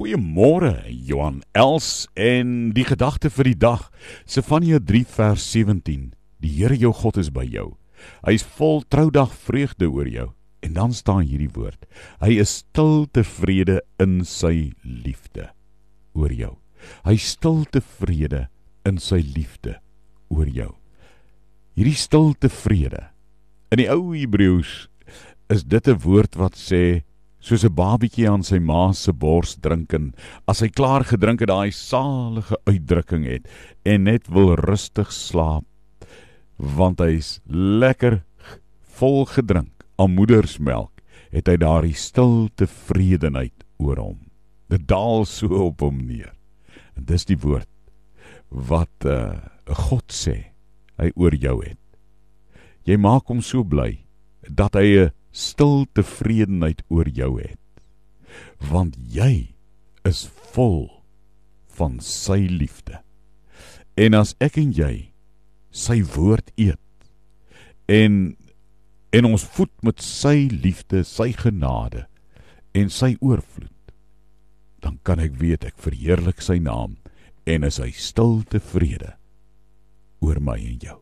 Goeiemôre Johan Els en die gedagte vir die dag. Sefanja 3 vers 17. Die Here jou God is by jou. Hy is vol troudag vreugde oor jou. En dan staan hierdie woord. Hy is stil tevrede in sy liefde oor jou. Hy stil tevrede in sy liefde oor jou. Hierdie stil tevrede. In die ou Hebreëus is dit 'n woord wat sê soos 'n babietjie aan sy ma se bors drink en as hy klaar gedrink het daai salige uitdrukking het en net wil rustig slaap want hy's lekker vol gedrink. Aan moedersmelk het hy daardie stil tevredenheid oor hom. Dit daal so op hom neer. En dis die woord wat 'n uh, God sê hy oor jou het. Jy maak hom so bly dat hy 'n stil tevredenheid oor jou het. Want jy is vol van sy liefde. En as ek en jy sy woord eet en en ons voed met sy liefde, sy genade en sy oorvloed, dan kan ek weet ek verheerlik sy naam en is hy stil tevrede oor my en jou.